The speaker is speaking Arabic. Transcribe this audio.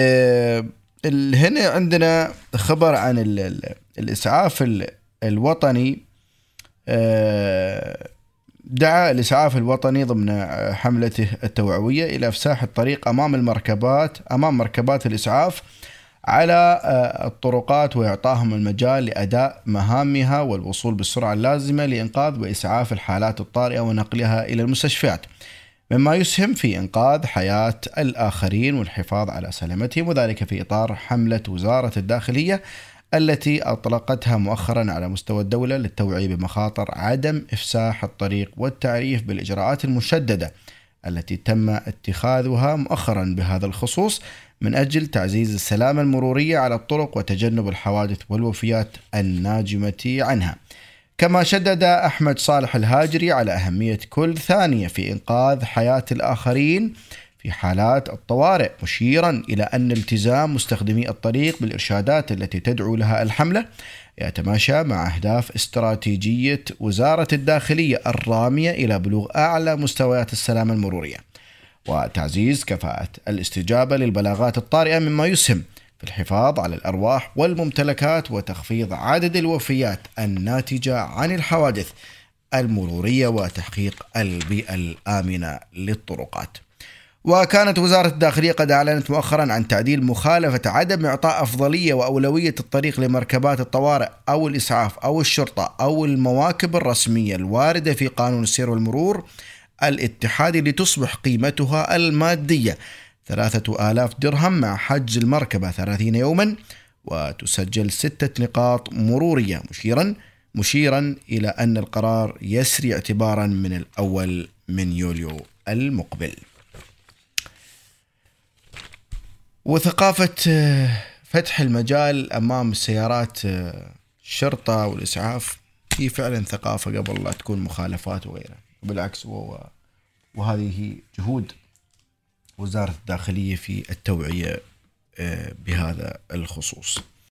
آه، هنا عندنا خبر عن ال- ال- الإسعاف ال- الوطني آه، دعا الإسعاف الوطني ضمن حملته التوعوية إلى إفساح الطريق أمام المركبات أمام مركبات الإسعاف على آه، الطرقات وإعطاهم المجال لأداء مهامها والوصول بالسرعه اللازمه لإنقاذ وإسعاف الحالات الطارئة ونقلها إلى المستشفيات. مما يسهم في إنقاذ حياة الآخرين والحفاظ على سلامتهم وذلك في إطار حملة وزارة الداخلية التي أطلقتها مؤخرا على مستوى الدولة للتوعية بمخاطر عدم إفساح الطريق والتعريف بالإجراءات المشددة التي تم اتخاذها مؤخرا بهذا الخصوص من أجل تعزيز السلامة المرورية على الطرق وتجنب الحوادث والوفيات الناجمة عنها. كما شدد أحمد صالح الهاجري على أهمية كل ثانية في إنقاذ حياة الآخرين في حالات الطوارئ مشيرا إلى أن التزام مستخدمي الطريق بالإرشادات التي تدعو لها الحملة يتماشى مع أهداف استراتيجية وزارة الداخلية الرامية إلى بلوغ أعلى مستويات السلامة المرورية. وتعزيز كفاءة الاستجابة للبلاغات الطارئة مما يسهم في الحفاظ على الأرواح والممتلكات وتخفيض عدد الوفيات الناتجة عن الحوادث المرورية وتحقيق البيئة الآمنة للطرقات. وكانت وزارة الداخلية قد أعلنت مؤخرا عن تعديل مخالفة عدم إعطاء أفضلية وأولوية الطريق لمركبات الطوارئ أو الإسعاف أو الشرطة أو المواكب الرسمية الواردة في قانون السير والمرور الاتحادي لتصبح قيمتها المادية ثلاثة آلاف درهم مع حجز المركبة ثلاثين يوما وتسجل ستة نقاط مرورية مشيرا مشيرا إلى أن القرار يسري اعتبارا من الأول من يوليو المقبل. وثقافة آه، فتح المجال أمام السيارات آه، الشرطة والإسعاف هي فعلا ثقافة قبل لا تكون مخالفات وغيرها. بالعكس وهذه جهود وزارة الداخلية في التوعية آه، بهذا الخصوص.